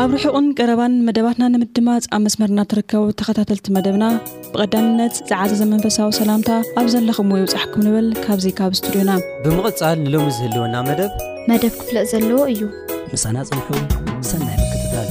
ኣብ ርሑቕን ቀረባን መደባትና ንምድማጽ ኣብ መስመርና ትርከቡ ተኸታተልቲ መደብና ብቐዳምነት ዝዓዘዘ መንፈሳዊ ሰላምታ ኣብ ዘለኹም ወይ ውፃሕኩም ንብል ካብዚ ካብ ስቱድዮና ብምቕጻል ንሎሚ ዝህልወና መደብ መደብ ክፍለጥ ዘለዎ እዩ ምሳና ጽንሑ ሰናይ ምክትታል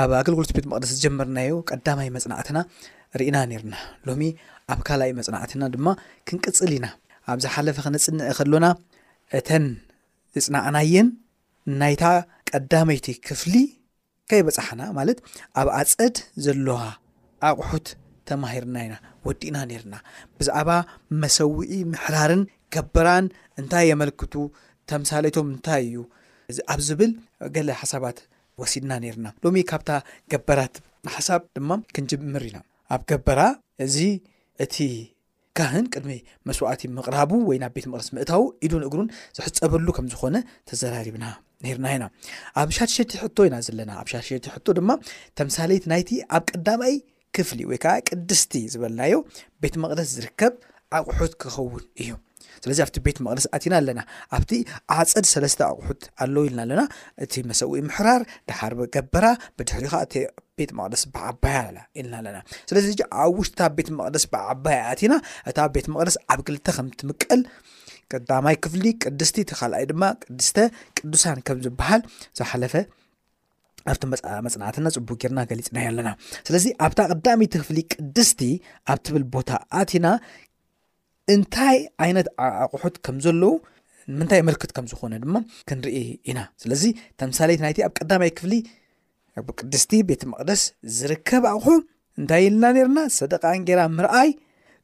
ኣብ ኣገልግሎት ቤት መቕደስ ዝጀመርናዮ ቀዳማይ መጽናዕትና ርኢና ኔርና። ሎሚ ኣብ ካልኣይ መጽናዕትና ድማ ክንቅጽል ኢና። ኣብ ዝሓለፈ ከነጽንዕ ከሎና እተን ዝጽናዕናየን ናይታ ቀዳመይቲ ክፍሊ ከይበጻሕና ማለት ኣብ ኣጸድ ዘለዋ ኣቑሑት ተማሂርና ኢና ወዲእና ኔርና። ብዛዕባ መሰውኢ ምሕራርን ከበራን እንታይ የመልክቱ፣ ተምሳሌቶም እንታይ እዩ ኣብ ዝብል ገለ ሓሳባት ወሲድና ነይርና። ሎሚ ካብታ ገበራት ሓሳብ ድማ ክንጅምር ኢና። ኣብ ገበራ እዚ እቲ ካህን ቅድሚ መስዋዕቲ ምቕራቡ ወይ ናብ ቤት መቕደስ ምእታዉ ኢዱን እግሩን ዝሕጸበሉ ከም ዝኾነ ተዘራሪብና ነይርና ኢና። ኣብ ሻድሸይቲ ሕቶ ኢና ዘለና። ኣብ ሻድሸይቲ ሕቶ ድማ ተምሳሌት ናይቲ ኣብ ቀዳማይ ክፍሊ ወይ ከዓ ቅድስቲ ዝበልናዮ ቤት መቕደስ ዝርከብ ኣቑሑት ክኸውን እዩ ስለዚ ኣብቲ ቤት መቕደስ ኣቲና ኣለና ኣብቲ ዓፀድ ሰለስተ ኣቑሑት ኣለዉ ኢልና ኣለና እቲ መሰዊ ምሕራር ድሓር ገበራ ብድሕሪ ከዓ እቲ ቤት መቕደስ ብዓባያ ኣላ ኢልና ኣለና ስለዚ ሕጂ ኣብ ውሽጢ እታ ቤት መቕደስ ብዓባያ ኣቲና እታ ቤት መቕደስ ዓብ ክልተ ከም ትምቀል ቀዳማይ ክፍሊ ቅድስቲ እቲ ካልኣይ ድማ ቅድስተ ቅዱሳን ከም ዝበሃል ዝሓለፈ ኣብቲ መፅናዕትና ፅቡቅ ጌርና ገሊፅናዮ ኣለና ስለዚ ኣብታ ቀዳመይቲ ክፍሊ ቅድስቲ ኣብ ትብል ቦታ ኣቲና እንታይ ዓይነት ኣቁሑት ከም ዘለዉ ንምንታይ የመልክት ከም ዝኾነ ድማ ክንርኢ ኢና ስለዚ ተምሳሌት ናይቲ ኣብ ቀዳማይ ክፍሊ ኣብ ቅድስቲ ቤት መቅደስ ዝርከብ ኣቑሑ እንታይ ኢልና ነርና ሰደቃ እንጌራ ምርኣይ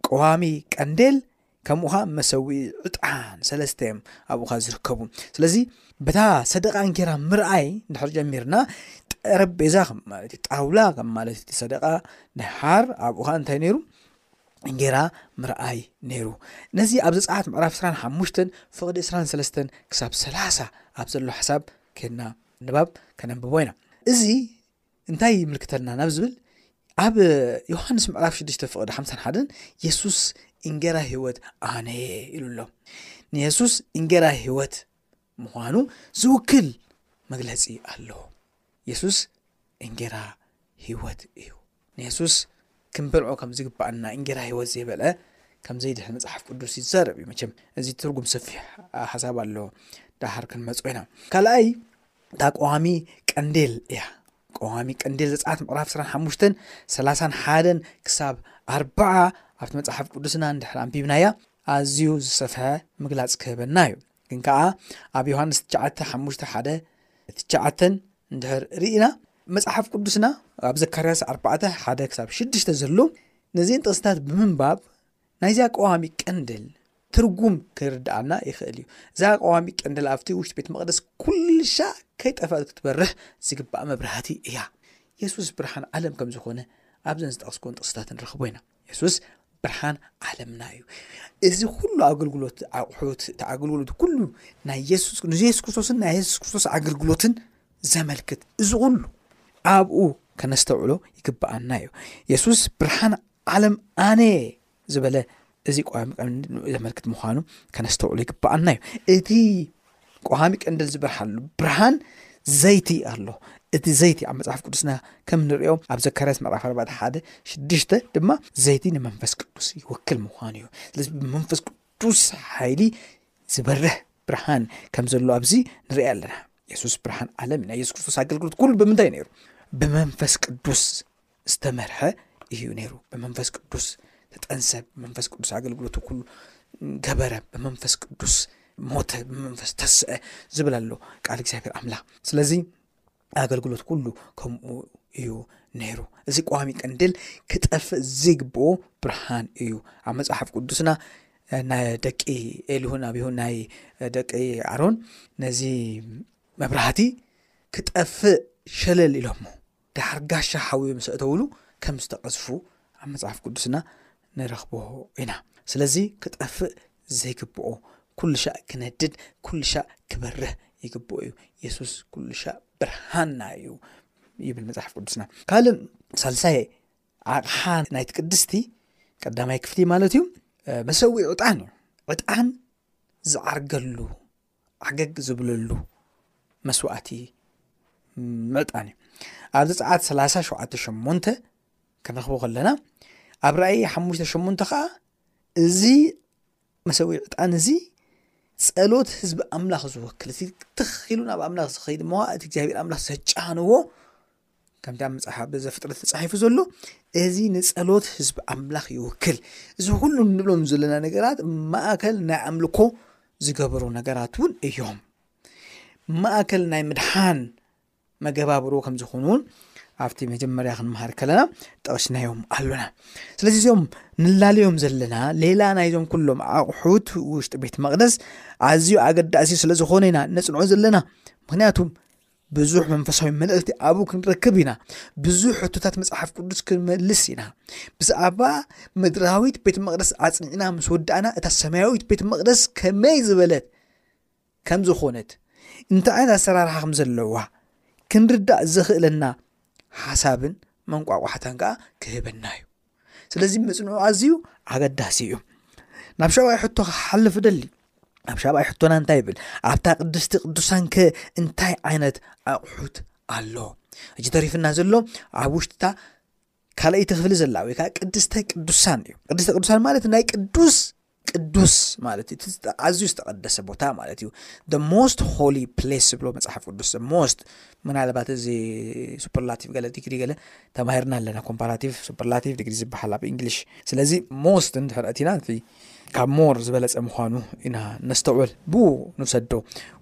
ቀዋሚ ቀንዴል ከምኡ ኸኣ መሰውኢ ዕጣን ሰለስተ እዮም ኣብኡ ኸኣ ዝርከቡ ስለዚ በታ ሰደቃ እንጌራ ምርኣይ ድሕሪ ጀሚርና ጠረጴዛ ከም ማለት እዩ ጣውላ ከም ማለት እቲ ሰደቃ ድሓር ኣብኡ ኸኣ እንታይ ነይሩ እንጌራ ምርኣይ ነይሩ ነዚ ኣብ ዘፀዓት ምዕራፍ 2ስራን ሓሙሽተን ፍቕዲ እስራን ሰለስተን ክሳብ ሰላሳ ኣብ ዘሎ ሓሳብ ኬድና ንባብ ከነንብቦ ኢና እዚ እንታይ ይምልክተልና ናብ ዝብል ኣብ ዮሃንስ ምዕራፍ 6 ፍቕዲ ሓምሳን ሓደን የሱስ እንጌራ ህይወት ኣነ ኢሉ ኣሎ ንየሱስ እንጌራ ህይወት ምዃኑ ዝውክል መግለጺ ኣለዎ የሱስ እንጌራ ህይወት እዩ ንየሱስ ክንበልዖ ከም ዝግብኣና እንጌራ ሕይወት ዘይበልዐ ከም ዘይድሕን መጽሓፍ ቅዱስ ይዛረብ እዩ መቸም እዚ ትርጉም ሰፊሕ ሓሳብ ኣሎ ዳሃር ክንመጾ ኢና ካልኣይ እታ ቀዋሚ ቀንዴል እያ ቀዋሚ ቀንዴል ዘፀኣት ምዕራፍ 25 31 ክሳብ 40 ኣብቲ መፅሓፍ ቅዱስና እንድሕር ኣንቢብናያ ኣዝዩ ዝሰፍሐ ምግላፅ ክህበና እዩ ግን ከኣ ኣብ ዮሃንስ ትሽዓተ ሓሙሽተ ሓደ ትሽዓተን እንድሕር ርኢና መጽሓፍ ቅዱስና ኣብ ዘካርያስ ኣርባዕተ ሓደ ክሳብ ሽዱሽተ ዘሉ ነዚን ጥቕስታት ብምንባብ ናይዚኣ ቀዋሚ ቀንድል ትርጉም ክርድኣና ይኽእል እዩ እዛ ቀዋሚ ቀንድል ኣብቲ ውሽጢ ቤት መቅደስ ኩልሻ ከይጠፈት ክትበርሕ ዝግባእ መብራህቲ እያ የሱስ ብርሃን ዓለም ከም ዝኾነ ኣብዘን ዝጠቕስኩን ጥቕስታት ንረኽቦ ኢና የሱስ ብርሃን ዓለምና እዩ እዚ ኩሉ ኣገልግሎት ኣቑሑት እቲ ኣገልግሎት ኩሉ ናይ የሱስ ንየሱስ ክርስቶስን ናይ የሱስ ክርስቶስ ኣገልግሎትን ዘመልክት እዚ ኩሉ ኣብኡ ከነስተውዕሎ ይግብኣና እዩ የሱስ ብርሃን ዓለም ኣነ ዝበለ እዚ ቋሚ ዘመልክት ምዃኑ ከነስተውዕሎ ይግብኣና እዩ እቲ ቆሃሚ ቀንድል ዝበርሃሉ ብርሃን ዘይቲ ኣሎ እቲ ዘይቲ ኣብ መጽሓፍ ቅዱስና ከም ንሪኦ ኣብ ዘካርያስ ምዕራፍ ኣርባዕተ ሓደ ሽዱሽተ ድማ ዘይቲ ንመንፈስ ቅዱስ ይወክል ምዃኑ እዩ ስለዚ ብመንፈስ ቅዱስ ሓይሊ ዝበርህ ብርሃን ከም ዘሎ ኣብዚ ንሪኢ ኣለና የሱስ ብርሃን ዓለም ኢና የሱስ ክርስቶስ ኣገልግሎት ኩሉ ብምንታይ ነይሩ ብመንፈስ ቅዱስ ዝተመርሐ እዩ ነይሩ። ብመንፈስ ቅዱስ ተጠንሰ፣ ብመንፈስ ቅዱስ ኣገልግሎቱ ኩሉ ገበረ፣ ብመንፈስ ቅዱስ ሞተ፣ ብመንፈስ ተስዐ ዝብል ኣሎ ቃል እግዚኣብሔር ኣምላኽ። ስለዚ ኣገልግሎት ኩሉ ከምኡ እዩ ነይሩ። እዚ ቋሚ ቀንድል ክጠፍእ ዝግብኦ ብርሃን እዩ። ኣብ መፅሓፍ ቅዱስና ናይ ደቂ ኤልሁን ኣብሁ ናይ ደቂ ኣሮን ነዚ መብራህቲ ክጠፍእ ሸለል ኢሎሞ ደሓር ጋሻ ሓውዮም ምስ ኣእተውሉ ከም ዝተቐዝፉ ኣብ መጽሓፍ ቅዱስና ንረኽቦ ኢና። ስለዚ ክጠፍእ ዘይግብኦ ኩልሻዕ ክነድድ ኩልሻዕ ክበርህ ይግብኦ እዩ። የሱስ ኩልሻዕ ብርሃንና እዩ ይብል መጽሓፍ ቅዱስና። ካልእ ሳልሳይ ዓቕሓ ናይቲ ቅድስቲ ቀዳማይ ክፍሊ ማለት እዩ መሰዊ ዕጣን እዩ። ዕጣን ዝዓርገሉ ዓገግ ዝብለሉ መስዋእቲ ምዕጣን እዩ ኣብዚ ፀዓት 3 ሸውዓተ ሸሞንተ ክንረኽቦ ከለና ኣብ ራእይ ሓሙሽተ ሸሞንተ ከዓ እዚ መሰዊ ዕጣን እዚ ጸሎት ህዝቢ ኣምላኽ ዝወክል እቲ ትኽ ኢሉ ናብ ኣምላኽ ዝኸይድ መዋእቲ እግዚኣብሔር ኣምላኽ ዘጫንዎ ከምቲ ኣብ መጽሓፍ ዘፍጥረት ተጻሒፉ ዘሎ እዚ ንጸሎት ህዝቢ ኣምላኽ ይውክል እዚ ኩሉ ንብሎም ዘለና ነገራት ማእከል ናይ ኣምልኮ ዝገበሩ ነገራት እውን እዮም ማእከል ናይ ምድሓን መገባብሮ ከም ዝኾኑ እውን ኣብቲ መጀመርያ ክንምሃር ከለና ጠቕስናዮም ኣሎና ስለዚ እዚኦም ንላለዮም ዘለና ሌላ ናይዞም ኩሎም ኣቑሑት ውሽጢ ቤት መቅደስ ኣዝዩ ኣገዳሲ ስለ ዝኾነ ኢና ነፅንዖ ዘለና ምክንያቱ ብዙሕ መንፈሳዊ መልእኽቲ ኣብኡ ክንረክብ ኢና ብዙሕ ሕቶታት መጽሓፍ ቅዱስ ክንመልስ ኢና ብዛዕባ ምድራዊት ቤት መቕደስ ኣጽኒዕና ምስ ወዳእና እታ ሰማያዊት ቤት መቕደስ ከመይ ዝበለት ከም ዝኾነት እንታይ ዓይነት ኣሰራርሓ ከም ዘለዋ ክንርዳእ ዘኽእለና ሓሳብን መንቋቋሕታን ከዓ ክህበና እዩ ስለዚ ምጽንዑ ኣዝዩ ኣገዳሲ እዩ ናብ ሻብኣይ ሕቶ ክሓልፍ ደሊ ኣብ ሻብኣይ ሕቶና እንታይ ይብል ኣብታ ቅድስቲ ቅዱሳን ከ እንታይ ዓይነት ኣቑሑት ኣሎ እጂ ተሪፍና ዘሎ ኣብ ውሽጢታ ካልኣይቲ ክፍሊ ዘላ ወይ ከዓ ቅድስተ ቅዱሳን እዩ ቅድስተ ቅዱሳን ማለት ናይ ቅዱስ ቅዱስ ማለት እዩ እቲ ኣዝዩ ዝተቐደሰ ቦታ ማለት እዩ the most holy place ዝብሎ መጽሓፍ ቅዱስ the most ምናልባት እዚ ሱፐርላቲቭ ገለ ዲግሪ ገለ ተማሂርና ኣለና ኮምፓራቲቭ ሱፐርላቲቭ ዲግሪ ዝበሃል ኣብ እንግሊሽ ስለዚ ሞስት እንድሕር እቲና እቲ ካብ ሞር ዝበለጸ ምዃኑ ኢና ነስተውዕል ብኡ ንውሰዶ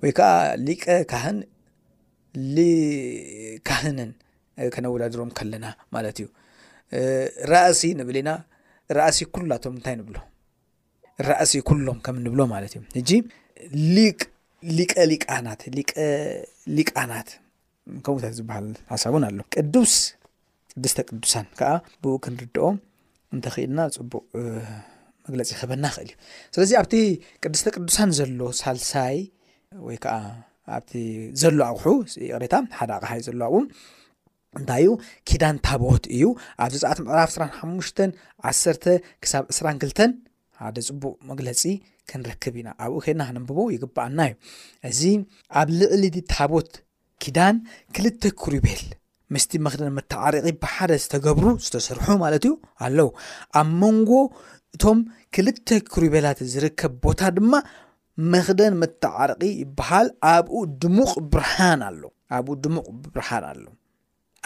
ወይ ከዓ ሊቀ ካህን ሊካህንን ከነወዳድሮም ከለና ማለት እዩ ራእሲ ንብል ኢና ራእሲ ኩላቶም እንታይ ንብሎ ራእሲ ኩሎም ከም ንብሎ ማለት እዩ እጂ ሊቅ ሊቀ ሊቃናት ሊቀ ሊቃናት ከምኡታት ዝበሃል ሓሳብን ኣሎ ቅዱስ ቅድስተ ቅዱሳን ከዓ ብኡ ክንርድኦ እንተኽኢልና ጽቡቅ መግለጺ ክህበና ይኽእል እዩ ስለዚ ኣብቲ ቅድስተ ቅዱሳን ዘሎ ሳልሳይ ወይ ከዓ ኣብቲ ዘሎ ኣቑሑ ይቕሬታ ሓደ ኣቕሓ እዩ ዘሎ ኣብኡ እንታይ እዩ ኪዳን ታቦት እዩ ኣብ ዘፀኣት ምዕራፍ 25 10 ክሳብ 22 ሓደ ፅቡቅ መግለፂ ክንረክብ ኢና ኣብኡ ከይና ክንንብቦ ይግባኣና እዩ እዚ ኣብ ልዕሊ ታቦት ኪዳን ክልተ ኩሩቤል ምስቲ መኽደን መተዓረቂ ብሓደ ዝተገብሩ ዝተሰርሑ ማለት እዩ ኣለው ኣብ መንጎ እቶም ክልተ ኩሩቤላት ዝርከብ ቦታ ድማ መኽደን መተዓረቂ ይበሃል ኣብኡ ድሙቅ ብርሃን ኣሎ ኣብኡ ድሙቅ ብርሃን ኣሎ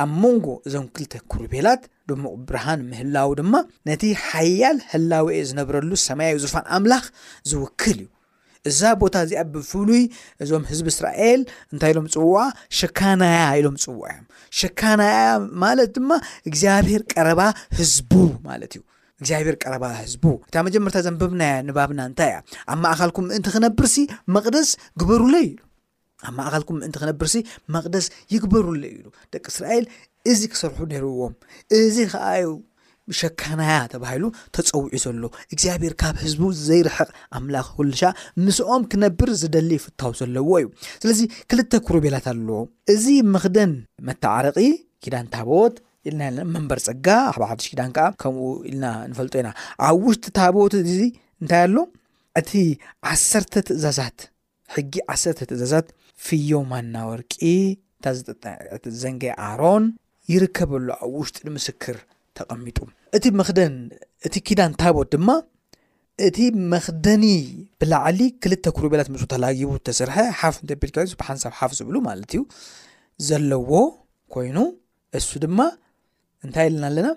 ኣብ መንጎ እዞም ክልተ ኪሩቤላት ድሙቕ ብርሃን ምህላዉ ድማ ነቲ ሓያል ህላዌኡ ዝነብረሉ ሰማያዊ ዙፋን ኣምላኽ ዝውክል እዩ። እዛ ቦታ እዚኣ ብፍሉይ እዞም ህዝቢ እስራኤል እንታይ ኢሎም ጽውዓ ሸካናያ ኢሎም ጽውዓ እዮም ሸካናያ ማለት ድማ እግዚኣብሄር ቀረባ ህዝቡ ማለት እዩ እግዚኣብሔር ቀረባ ህዝቡ እታ መጀመርታ ዘንበብናያ ንባብና እንታይ እያ ኣብ ማእኻልኩም ምእንቲ ክነብርሲ መቕደስ ግበሩለይ ኢሉ ኣብ ማእኸልኩም ምእንቲ ክነብርሲ መቕደስ ይግበሩለይ ኢሉ ደቂ እስራኤል እዚ ክሰርሑ ነይርዎም እዚ ከዓ እዩ ሸካናያ ተባሂሉ ተፀዊዑ ዘሎ እግዚኣብሔር ካብ ህዝቡ ዘይርሕቕ ኣምላኽ ኩልሻ ምስኦም ክነብር ዝደሊ ፍታው ዘለዎ እዩ ስለዚ ክልተ ኩሩቤላት ኣሎ እዚ መኽደን መተዓረቂ ኪዳን ታቦት ኢልና ኣለና መንበር ፀጋ ኣብ ሓድሽ ኪዳን ከዓ ከምኡ ኢልና ንፈልጦ ኢና ኣብ ውሽጢ ታቦት እዚ እንታይ ኣሎ እቲ ዓሰርተ ትእዛዛት ሕጊ ዓሰርተ ትእዛዛት ፍዮ ማና ወርቂ እታ ዝተጠንቀቀት ዘንገ ኣሮን ይርከብ ኣሎ ኣብ ውሽጢ ንምስክር ተቐሚጡ እቲ መኽደን እቲ ኪዳን ታቦት ድማ እቲ መኽደኒ ብላዕሊ ክልተ ኩሩቤላት ምስ ተላጊቡ ዝተሰርሐ ሓፍ ደቢል ከ ብሓንሳብ ሓፍ ዝብሉ ማለት እዩ ዘለዎ ኮይኑ እሱ ድማ እንታይ ኢልና ኣለና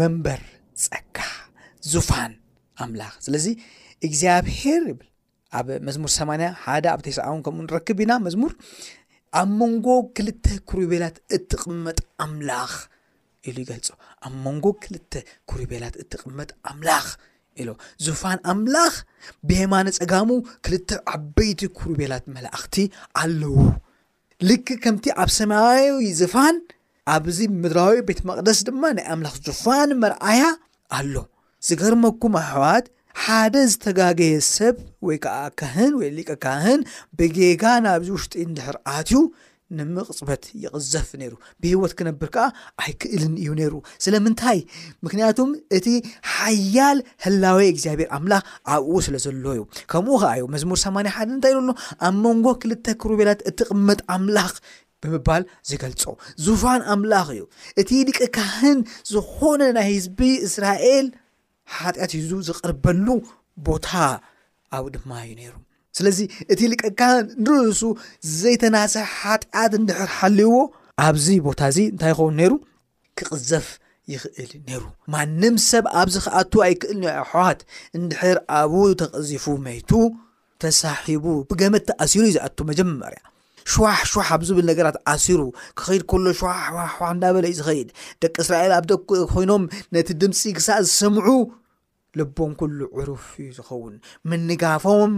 መንበር ጸጋ ዙፋን ኣምላኽ ስለዚ እግዚኣብሄር ይብል ኣብ መዝሙር ሰማንያ ሓደ ኣብ ቴስዓውን ከምኡ ንረክብ ኢና መዝሙር ኣብ መንጎ ክልተ ክሩቤላት እትቕመጥ ኣምላኽ ኢሉ ይገልጾ ኣብ መንጎ ክልተ ክሩቤላት እትቕመጥ ኣምላኽ ኢሉ ዙፋን ኣምላኽ ብየማነ ጸጋሙ ክልተ ዓበይቲ ክሩቤላት መላእኽቲ ኣለዉ ልክዕ ከምቲ ኣብ ሰማያዊ ዝፋን ኣብዚ ምድራዊ ቤት መቕደስ ድማ ናይ ኣምላኽ ዝፋን መርኣያ ኣሎ ዝገርመኩም ኣሕዋት ሓደ ዝተጋገየ ሰብ ወይ ከዓ ካህን ወይ ሊቀ ካህን ብጌጋ ናብዚ ውሽጢ እንድሕር ኣትዩ ንምቕፅበት ይቕዘፍ ነይሩ ብህይወት ክነብር ከኣ ኣይክእልን እዩ ነይሩ ስለምንታይ ምክንያቱም እቲ ሓያል ህላዌ እግዚኣብሔር ኣምላኽ ኣብኡ ስለ ዘሎ እዩ ከምኡ ከኣ እዩ መዝሙር 81 እንታይ ኢሉ ኣሎ ኣብ መንጎ ክልተ ክሩቤላት እትቕመጥ ኣምላኽ ብምባል ዝገልጾ ዙፋን ኣምላኽ እዩ እቲ ሊቀ ካህን ዝኾነ ናይ ህዝቢ እስራኤል ሓጢኣት ሒዙ ዝቐርበሉ ቦታ ኣብኡ ድማ እዩ ነይሩ ስለዚ እቲ ሊቀ ካህን ንርእሱ ዘይተናሰ ሓጢኣት እንድሕር ሓልይዎ ኣብዚ ቦታ እዚ እንታይ ይኸውን ነይሩ ክቕዘፍ ይኽእል ነይሩ ማንም ሰብ ኣብዚ ክኣቱ ኣይክእል ኒ ኣሕዋት እንድሕር ኣብኡ ተቐዚፉ መይቱ ተሳሒቡ ብገመድ ተኣሲሩ እዩ ዝኣቱ መጀመርያ ሽዋሕ ሽዋሕ ኣብ ዝብል ነገራት ኣሲሩ ክኸይድ ከሎ ሽዋሕዋሕዋ እንዳበለ እዩ ዝኸይድ ደቂ እስራኤል ኣብ ደቂ ኮይኖም ነቲ ድምፂ ክሳዕ ዝሰምዑ ልቦም ኩሉ ዕሩፍ እዩ ዝኸውን ምንጋፎም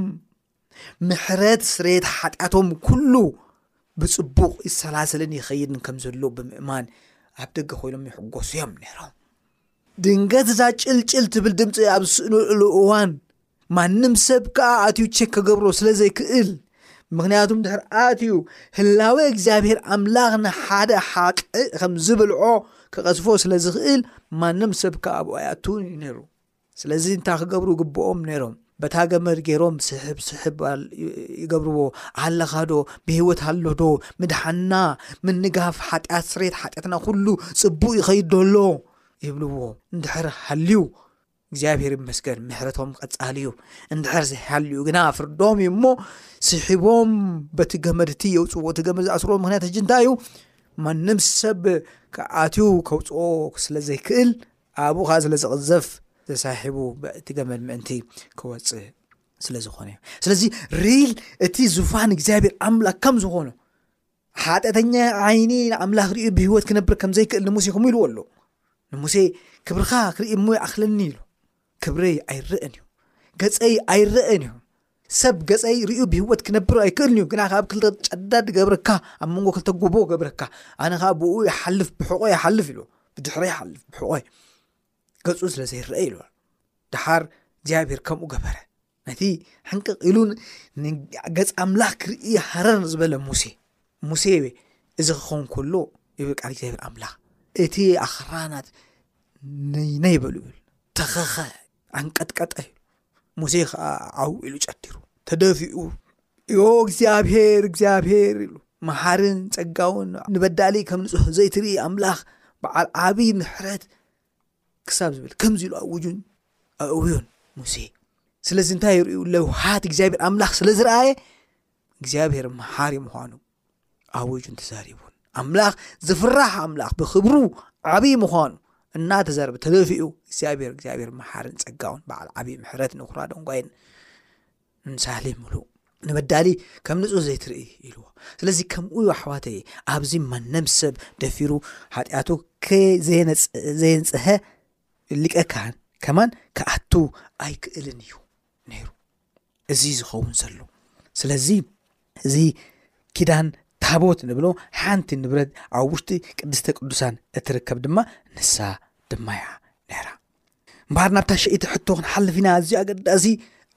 ምሕረት ስሬት ሓጢኣቶም ኩሉ ብፅቡቕ ይሰላሰልን ይኸይድን ከም ዘሎ ብምእማን ኣብ ደገ ኮይኖም ይሕጎሱ እዮም ነይሮም ድንገት እዛ ጭልጭል ትብል ድምፂ ኣብ ዝስእንሉ እዋን ማንም ሰብ ከዓ ኣትዩ ቼክ ከገብሮ ስለ ዘይክእል ምክንያቱም ድሕር ኣትዩ ህላወ እግዚኣብሔር ኣምላኽ ንሓደ ሓቂ ከም ዝብልዖ ክቐዝፎ ስለ ዝኽእል ማንም ሰብ ከዓ ኣብኡ ኣይኣትውን እዩ ነይሩ ስለዚ እንታይ ክገብሩ ግብኦም ነይሮም በታ ገመድ ገይሮም ስሕብ ስሕብ ይገብርዎ ኣለኻ ዶ ብሂወት ኣሎ ዶ ምድሓና ምንጋፍ ሓጢኣት ስሬት ሓጢኣትና ኩሉ ፅቡቅ ይኸይድ ዶሎ ይብልዎ እንድሕር ሃልዩ እግዚኣብሔር ይመስገን ምሕረቶም ቀጻሊ እዩ እንድሕር ዘይሃልዩ ግና ፍርዶም እዩ እሞ ስሒቦም በቲ ገመድ እቲ የውፅዎ እቲ ገመድ ዝኣስርዎ ምክንያት ሕጂ እንታይ እዩ ማንም ሰብ ከኣትዩ ከውፅኦ ስለ ዘይክእል ኣብኡ ከዓ ስለ ዝቕዘፍ ተሳሒቡ እቲ ገመድ ምእንቲ ክወፅእ ስለ ዝኾነ እዩ ስለዚ ሪል እቲ ዙፋን እግዚኣብሔር ኣምላክ ከም ዝኾኑ ሓጢኣተኛ ዓይኒ ንኣምላኽ ርእዩ ብህይወት ክነብር ከም ዘይክእል ንሙሴ ከምኡ ኢልዎ ኣሎ ንሙሴ ክብርኻ ክርኢ እሞ ይኣኽለኒ ኢሉ ክብረይ ኣይረአን እዩ ገፀይ ኣይረአን እዩ ሰብ ገፀይ ርእዩ ብህወት ክነብር ኣይክእልን እዩ ግና ካብ ክልተ ጨዳድ ገብረካ ኣብ መንጎ ክልተ ጎቦ ገብረካ ኣነ ከዓ ብኡ ይሓልፍ ብሕቆ ይሓልፍ ኢሉ ብድሕሪ ይሓልፍ ብሕቆ ገፁ ስለዘይረአ ኢሉ ድሓር እግዚኣብሄር ከምኡ ገበረ ነቲ ሕንቅቕ ኢሉ ገጽ ኣምላኽ ክርኢ ሃረር ዝበለ ሙሴ ሙሴ እዚ ክኸውን ከሎ ይብል ቃል እግዚኣብሔር ኣምላኽ እቲ ኣኽራናት ነይነይ በሉ ይብል ተኸኸ ኣንቀጥቀጠ እዩ ሙሴ ከዓ ዓው ኢሉ ጨዲሩ ተደፊኡ ዮ እግዚኣብሔር እግዚኣብሔር ኢሉ መሓርን ጸጋውን ንበዳሊ ከም ንጹህ ዘይትርኢ ኣምላኽ በዓል ዓብዪ ምሕረት ክሳብ ዝብል ከምዚ ኢሉ ኣውጁን ኣእውዮን ሙሴ ስለዚ እንታይ ይርእዩ ለውሃት እግዚኣብሔር ኣምላኽ ስለ ዝረኣየ እግዚኣብሔር መሓሪ ምዃኑ ኣውጁን ተዛሪቡን ኣምላኽ ዝፍራሕ ኣምላኽ ብክብሩ ዓብዪ ምዃኑ እናተዛረበ ተደፊኡ እግዚኣብሔር እግዚኣብሔር መሓርን ጸጋውን በዓል ዓብዪ ምሕረት ንኩራ ደንጓይን ንሳህሊ ምሉእ ንበዳሊ ከም ንጹህ ዘይትርኢ ኢልዎ። ስለዚ ከምኡ እዩ ኣሕዋተይ፣ ኣብዚ ማንም ሰብ ደፊሩ ሓጢኣቱ ዘየንጽሀ ሊቀ ካህን ከማን ክኣቱ ኣይክእልን እዩ ነይሩ እዚ ዝኸውን ዘሎ። ስለዚ እዚ ኪዳን ታቦት ንብሎ ሓንቲ ንብረት ኣብ ውሽጢ ቅድስተ ቅዱሳን እትርከብ ድማ ንሳ ድማ እያ ነራ እምበኣር ናብታ ሸይቲ ሕቶ ክንሓልፍ ኢና ኣዝዩ ኣገዳሲ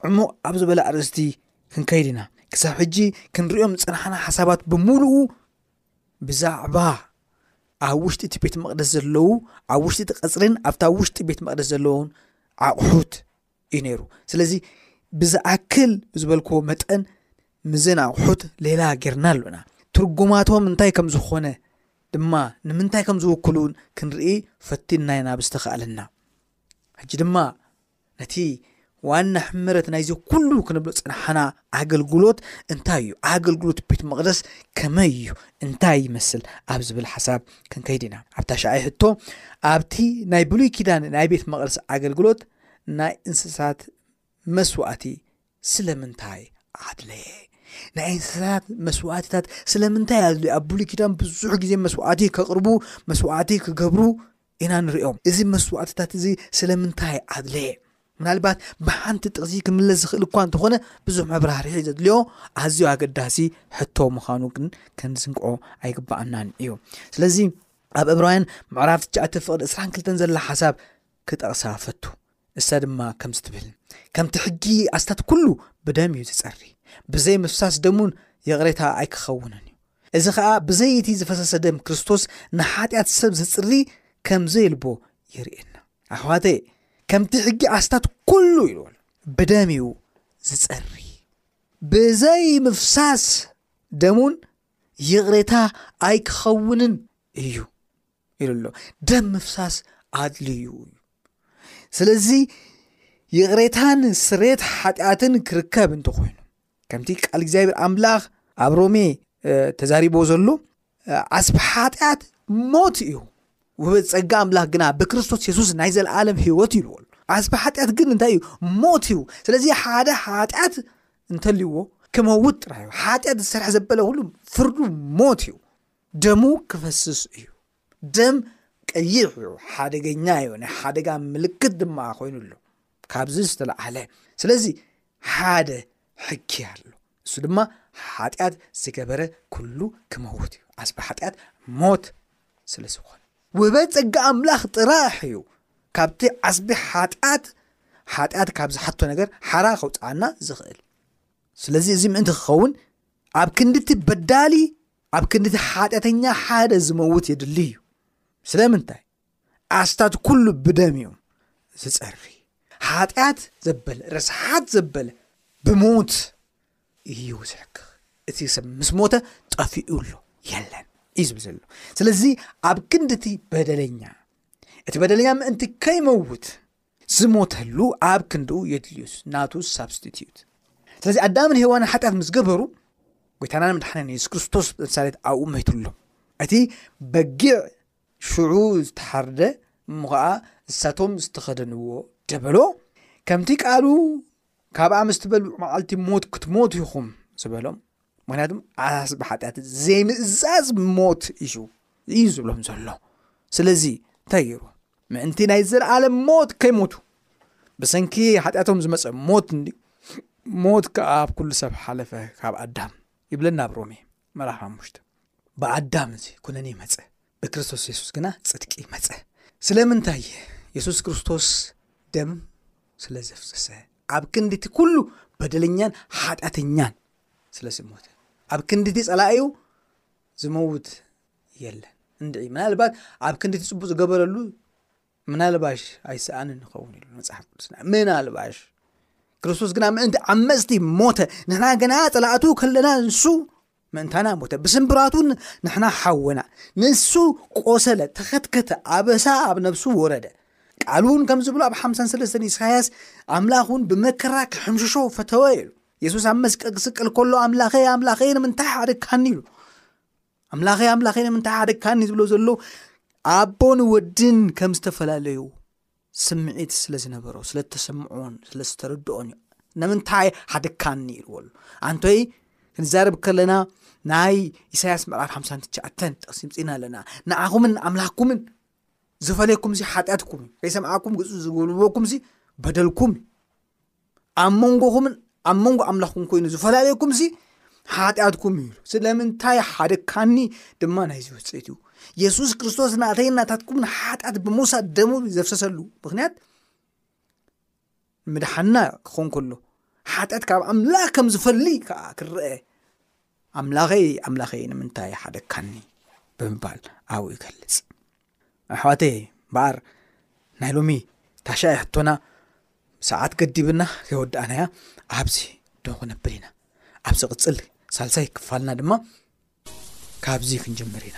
ዕሙቕ ኣብ ዝበለ ኣርእስቲ ክንከይድ ኢና ክሳብ ሕጂ ክንሪኦም ዝፀናሕና ሓሳባት ብምሉኡ ብዛዕባ ኣብ ውሽጢ እቲ ቤት መቅደስ ዘለዉ ኣብ ውሽጢ እቲ ቀፅሪን ኣብታ ውሽጢ ቤት መቅደስ ዘለውን ኣቑሑት እዩ ነይሩ ስለዚ ብዝኣክል ብዝበልክዎ መጠን ምዘን ኣቑሑት ሌላ ጌርና ኣሎና ትርጉማቶም እንታይ ከም ዝኾነ ድማ ንምንታይ ከም ዝውክሉ እውን ክንርኢ ፈቲንና ኢና ብዝተኻእለና። ሕጂ ድማ ነቲ ዋና ሕመረት ናይዚ ኩሉ ክንብሎ ጸናሓና ኣገልግሎት እንታይ እዩ ኣገልግሎት ቤት መቕደስ ከመይ እዩ እንታይ ይመስል ኣብ ዝብል ሓሳብ ክንከይድ ኢና ኣብ ታሽዓይ ሕቶ ኣብቲ ናይ ብሉይ ኪዳን ናይ ቤት መቕደስ ኣገልግሎት ናይ እንስሳት መስዋእቲ ስለምንታይ ኣድለየ? ናይ እንስሳታት መስዋእትታት ስለምንታይ ኣድለዩ? ኣብ ብሉይ ኪዳን ብዙሕ ግዜ መስዋእቲ ከቕርቡ መስዋእቲ ክገብሩ ኢና ንሪኦም። እዚ መስዋእትታት እዚ ስለምንታይ ኣድለየ? ምናልባት ብሓንቲ ጥቕሲ ክምለስ ዝኽእል እኳ እንተኾነ ብዙሕ መብራህርሒ ዘድልዮ ኣዝዩ ኣገዳሲ ሕቶ ምዃኑ ግን ክንዝንቅዖ ኣይግባኣናን እዩ ስለዚ ኣብ እብራውያን ምዕራፍ ትሽዓተ ፍቕዲ ዕስራን ክልተን ዘላ ሓሳብ ክጠቕሳ ፈቱ ንሳ ድማ ከምዚ ትብል ከምቲ ሕጊ ኣስታት ኩሉ ብደም እዩ ዝጸሪ ብዘይ ምፍሳስ ደሙን ይቕሬታ ኣይክኸውንን እዩ እዚ ኸኣ ብዘይ እቲ ዝፈሰሰ ደም ክርስቶስ ንሓጢኣት ሰብ ዝጽሪ ከም ዘየልቦ የርእየና ኣሕዋተ ከምቲ ሕጊ ኣስታት ኩሉ ኢልዎል ብደም እዩ ዝጸሪ ብዘይ ምፍሳስ ደሙን ይቕሬታ ኣይክኸውንን እዩ ኢሉ ኣሎ ደም ምፍሳስ ኣድልዩ እዩ ስለዚ ይቕሬታን ስሬት ሓጢኣትን ክርከብ እንተኮይኑ ከምቲ ቃል እግዚኣብሔር ኣምላኽ ኣብ ሮሜ ተዛሪቦ ዘሎ ዓስቢ ሓጢኣት ሞት እዩ ውበት ፀጋ ኣምላኽ ግና ብክርስቶስ የሱስ ናይ ዘለዓለም ህይወት ይልዎ ዓስቢ ሓጢኣት ግን እንታይ እዩ ሞት እዩ ስለዚ ሓደ ሓጢኣት እንተልዎ ክመውት ጥራይ እዩ ሓጢኣት ዝሰርሐ ዘበለ ኩሉ ፍርዱ ሞት እዩ ደሙ ክፈስስ እዩ። ደም ቀይሕ እዩ፣ ሓደገኛ እዩ፣ ናይ ሓደጋ ምልክት ድማ ኮይኑ ኣሎ። ካብዚ ዝተለዓለ ስለዚ ሓደ ሕጊ ኣሎ፣ እሱ ድማ ሓጢኣት ዝገበረ ኩሉ ክመውት እዩ፣ ኣስቢ ሓጢኣት ሞት ስለ ዝኾነ ውህበት ጸጋ ኣምላኽ ጥራሕ እዩ ካብቲ ዓስቢ ሓጢኣት ሓጢኣት ካብ ዝሓቶ ነገር ሓራ ከውፅኣና ዝኽእል ስለዚ እዚ ምእንቲ ክኸውን ኣብ ክንዲቲ በዳሊ ኣብ ክንዲቲ ሓጢኣተኛ ሓደ ዝመውት የድሊ እዩ ስለምንታይ ኣስታት ኩሉ ብደም እዮም ዝጸሪ ሓጢኣት ዘበለ ርስሓት ዘበለ ብሞት እዩ ዝሕክኽ እቲ ሰብ ምስ ሞተ ጠፊኡ ኣሎ የለን እዩ ዝብል ዘሎ ስለዚ ኣብ ክንዲ እቲ በደለኛ እቲ በደለኛ ምእንቲ ከይመውት ዝሞተሉ ኣብ ክንድኡ የድልዩስ ናቱ ሳብስቲትዩት ስለዚ ኣዳምን ሄዋንን ሓጢኣት ምስ ገበሩ ጎይታናን መድሓንን የሱስ ክርስቶስ ተምሳሌት ኣብኡ መይትሎም እቲ በጊዕ ሽዑ ዝተሓርደ እሞ ከዓ ንሳቶም ዝተኸደንዎ ደበሎ ከምቲ ቃሉ ካብኣ ምስ ትበልዑ መዓልቲ ሞት ክትሞቱ ኢኹም ዝበሎም ምክንያቱ ዓስቢ ሓጢኣት ዘይምእዛዝ ሞት እዩ እዩ ዝብሎም ዘሎ ስለዚ እንታይ ገይሩ ምእንቲ ናይ ዘለዓለም ሞት ከይሞቱ ብሰንኪ ሓጢኣቶም ዝመፀ ሞት እንዲ ሞት ከዓ ኣብ ኩሉ ሰብ ሓለፈ ካብ ኣዳም ይብለና ኣብ ሮሜ መራፍ ሓሙሽተ ብኣዳም እዚ ኩነን ይመፀ ብክርስቶስ የሱስ ግና ፅድቂ ይመፀ ስለምንታይ የሱስ ክርስቶስ ደም ስለ ዘፍሰሰ ኣብ ክንዲቲ ኩሉ በደለኛን ሓጢኣተኛን ስለ ዝሞተ ኣብ ክንዲቲ ጸላኢኡ ዝመውት የለን እንድዒ ምናልባት ኣብ ክንዲቲ ጽቡቅ ዝገበረሉ ምናልባሽ ኣይሰኣንን ይኸውን ኢሉ መጽሓፍ ቅዱስና ምናልባሽ ክርስቶስ ግና ምእንቲ ዓመፅቲ ሞተ ንሕና ግና ፀላእቱ ከለና ንሱ ምእንታና ሞተ ብስምብራቱ ንሕና ሓወና ንሱ ቆሰለ ተኸትከተ ኣበሳ ኣብ ነብሱ ወረደ ቃል እውን ከም ዝብሎ ኣብ ሓምሳን ሰለስተን ኢሳያስ ኣምላኽ እውን ብመከራ ክሕምሽሾ ፈተወ ኢሉ የሱስ ኣብ መስቀል ክስቀል ከሎ ኣምላኸይ ኣምላኸይ ንምንታይ ሓደግካኒ ኢሉ ኣምላኸይ ኣምላኸይ ንምንታይ ሓደግካኒ ዝብሎ ዘሎ ኣቦን ወድን ከም ዝተፈላለዩ ስምዒት ስለ ዝነበሮ ስለ እተሰምዖን ስለ ዝተረድኦን እዩ ንምንታይ ሓደግካኒ ኢልዎ ኣሎ ኣንቶይ ክንዛረብ ከለና ናይ ኢሳያስ ምዕራፍ 59 ጠሲምፅና ኣለና ንዓኹምን ኣምላኽኩምን ዝፈለየኩም ሲ ሓጢኣትኩም እዩ ከይሰምዓኩም ግፁ ዝጎልበኩም ሲ በደልኩም እዩ ኣብ መንጎኹምን ኣብ መንጎ ኣምላኽኩም ኮይኑ ዝፈላለየኩምሲ ሓጢኣትኩም እዩ ኢሉ ስለምንታይ ሓደ ካኒ ድማ ናይዚ ውፅኢት እዩ የሱስ ክርስቶስ ናተይ ናታትኩም ንሓጢኣት ብምውሳድ ደሙ ዘፍሰሰሉ ምክንያት ምድሓና ክኾን ከሎ ሓጢኣት ካብ ኣምላኽ ከም ዝፈሊ ከዓ ክረአ ኣምላኸይ ኣምላኸይ ንምንታይ ሓደካኒ ብምባል ኣብኡ ይገልጽ ኣሕዋተየ እምበኣር ናይ ሎሚ ታሽዓይ ሕቶና ሰዓት ገዲብና ከይወዳእናያ ኣብዚ ዶ ክነብል ኢና ኣብዚ ቅፅል ሳልሳይ ክፋልና ድማ ካብዚ ክንጀምር ኢና